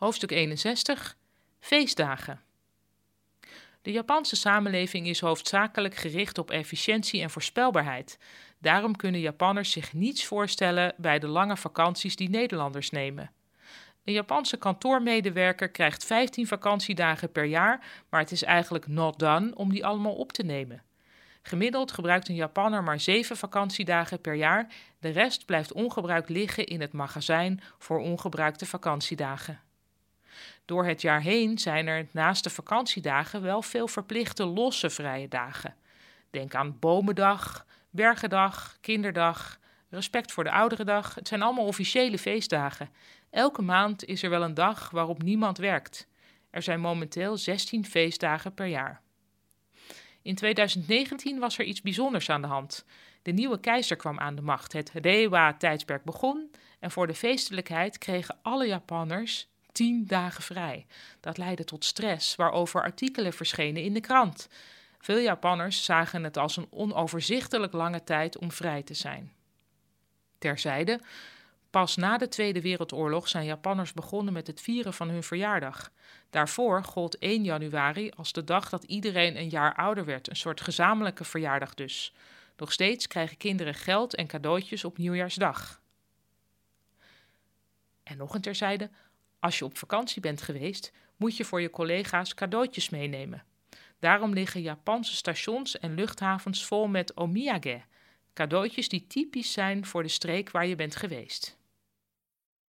Hoofdstuk 61 Feestdagen. De Japanse samenleving is hoofdzakelijk gericht op efficiëntie en voorspelbaarheid. Daarom kunnen Japanners zich niets voorstellen bij de lange vakanties die Nederlanders nemen. Een Japanse kantoormedewerker krijgt 15 vakantiedagen per jaar, maar het is eigenlijk not done om die allemaal op te nemen. Gemiddeld gebruikt een Japanner maar 7 vakantiedagen per jaar, de rest blijft ongebruikt liggen in het magazijn voor ongebruikte vakantiedagen. Door het jaar heen zijn er naast de vakantiedagen wel veel verplichte losse vrije dagen. Denk aan Bomendag, Bergendag, Kinderdag, Respect voor de Ouderendag. Het zijn allemaal officiële feestdagen. Elke maand is er wel een dag waarop niemand werkt. Er zijn momenteel 16 feestdagen per jaar. In 2019 was er iets bijzonders aan de hand. De nieuwe keizer kwam aan de macht. Het Reiwa-tijdsperk begon en voor de feestelijkheid kregen alle Japanners tien dagen vrij. Dat leidde tot stress, waarover artikelen verschenen in de krant. Veel Japanners zagen het als een onoverzichtelijk lange tijd om vrij te zijn. Terzijde, pas na de Tweede Wereldoorlog zijn Japanners begonnen met het vieren van hun verjaardag. Daarvoor gold 1 januari als de dag dat iedereen een jaar ouder werd, een soort gezamenlijke verjaardag dus. Nog steeds krijgen kinderen geld en cadeautjes op nieuwjaarsdag. En nog een terzijde, als je op vakantie bent geweest, moet je voor je collega's cadeautjes meenemen. Daarom liggen Japanse stations en luchthavens vol met omiyage, cadeautjes die typisch zijn voor de streek waar je bent geweest.